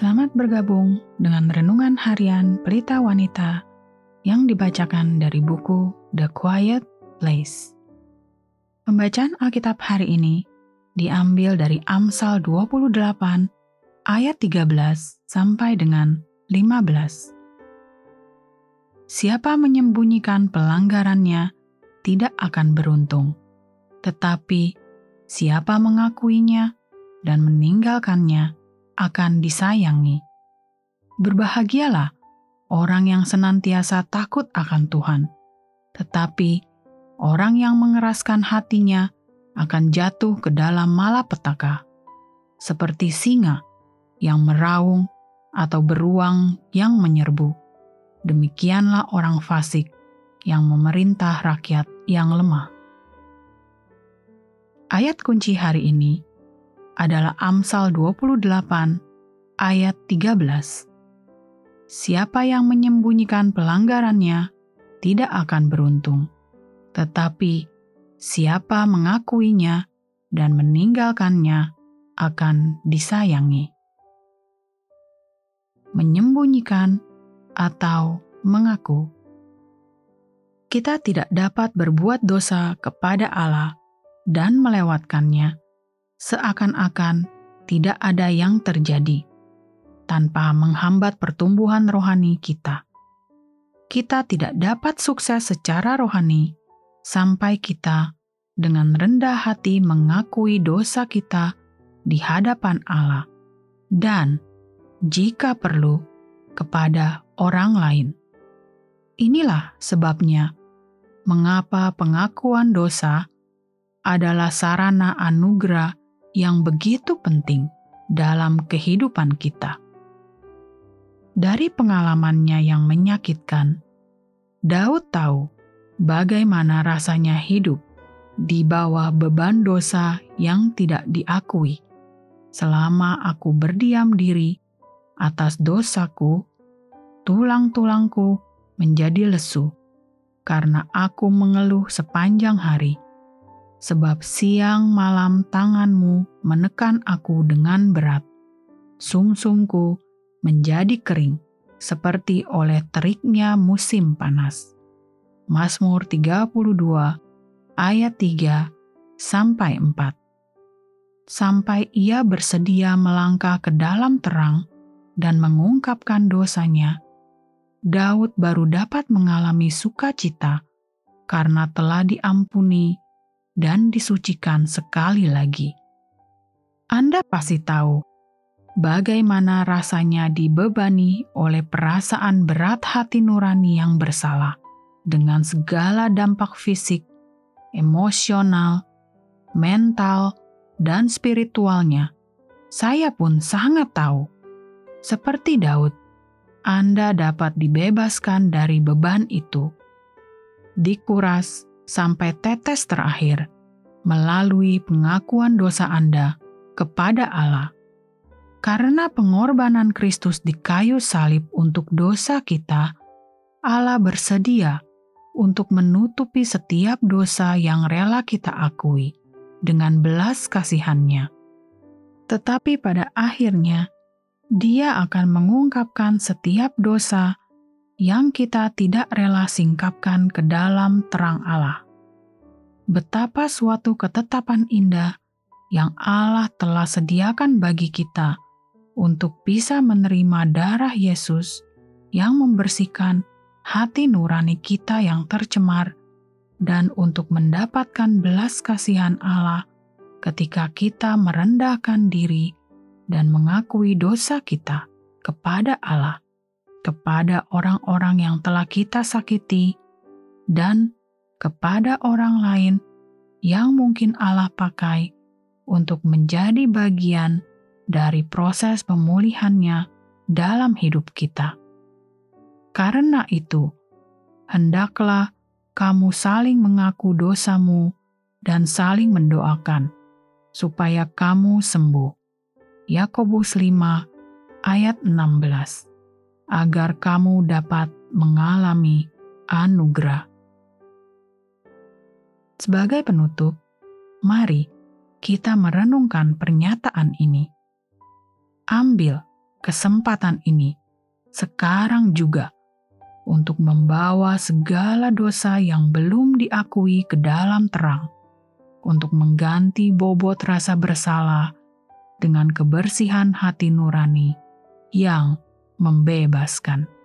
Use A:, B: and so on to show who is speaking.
A: Selamat bergabung dengan renungan harian Pelita Wanita yang dibacakan dari buku The Quiet Place. Pembacaan Alkitab hari ini diambil dari Amsal 28 ayat 13 sampai dengan 15. Siapa menyembunyikan pelanggarannya tidak akan beruntung, tetapi siapa mengakuinya dan meninggalkannya akan disayangi. Berbahagialah orang yang senantiasa takut akan Tuhan, tetapi orang yang mengeraskan hatinya akan jatuh ke dalam malapetaka, seperti singa yang meraung atau beruang yang menyerbu. Demikianlah orang fasik yang memerintah rakyat yang lemah. Ayat kunci hari ini adalah Amsal 28 ayat 13. Siapa yang menyembunyikan pelanggarannya tidak akan beruntung, tetapi siapa mengakuinya dan meninggalkannya akan disayangi. Menyembunyikan atau mengaku. Kita tidak dapat berbuat dosa kepada Allah dan melewatkannya seakan-akan tidak ada yang terjadi tanpa menghambat pertumbuhan rohani kita. Kita tidak dapat sukses secara rohani sampai kita dengan rendah hati mengakui dosa kita di hadapan Allah, dan jika perlu, kepada orang lain. Inilah sebabnya mengapa pengakuan dosa adalah sarana anugerah yang begitu penting dalam kehidupan kita. Dari pengalamannya yang menyakitkan, Daud tahu bagaimana rasanya hidup di bawah beban dosa yang tidak diakui. Selama aku berdiam diri atas dosaku, tulang-tulangku menjadi lesu karena aku mengeluh sepanjang hari sebab siang malam tanganmu menekan aku dengan berat. Sumsumku menjadi kering, seperti oleh teriknya musim panas. Mazmur 32 ayat 3 sampai 4. Sampai ia bersedia melangkah ke dalam terang dan mengungkapkan dosanya, Daud baru dapat mengalami sukacita karena telah diampuni dan disucikan sekali lagi. Anda pasti tahu bagaimana rasanya dibebani oleh perasaan berat hati nurani yang bersalah dengan segala dampak fisik, emosional, mental, dan spiritualnya. Saya pun sangat tahu, seperti Daud, Anda dapat dibebaskan dari beban itu, dikuras sampai tetes terakhir melalui pengakuan dosa Anda kepada Allah. Karena pengorbanan Kristus di kayu salib untuk dosa kita, Allah bersedia untuk menutupi setiap dosa yang rela kita akui dengan belas kasihannya. Tetapi pada akhirnya, dia akan mengungkapkan setiap dosa yang kita tidak rela singkapkan ke dalam terang Allah. Betapa suatu ketetapan indah yang Allah telah sediakan bagi kita untuk bisa menerima darah Yesus yang membersihkan hati nurani kita yang tercemar dan untuk mendapatkan belas kasihan Allah ketika kita merendahkan diri dan mengakui dosa kita kepada Allah kepada orang-orang yang telah kita sakiti, dan kepada orang lain yang mungkin Allah pakai untuk menjadi bagian dari proses pemulihannya dalam hidup kita. Karena itu, hendaklah kamu saling mengaku dosamu dan saling mendoakan, supaya kamu sembuh. Yakobus 5 ayat 16 agar kamu dapat mengalami anugerah. Sebagai penutup, mari kita merenungkan pernyataan ini. Ambil kesempatan ini sekarang juga untuk membawa segala dosa yang belum diakui ke dalam terang, untuk mengganti bobot rasa bersalah dengan kebersihan hati nurani yang membebaskan.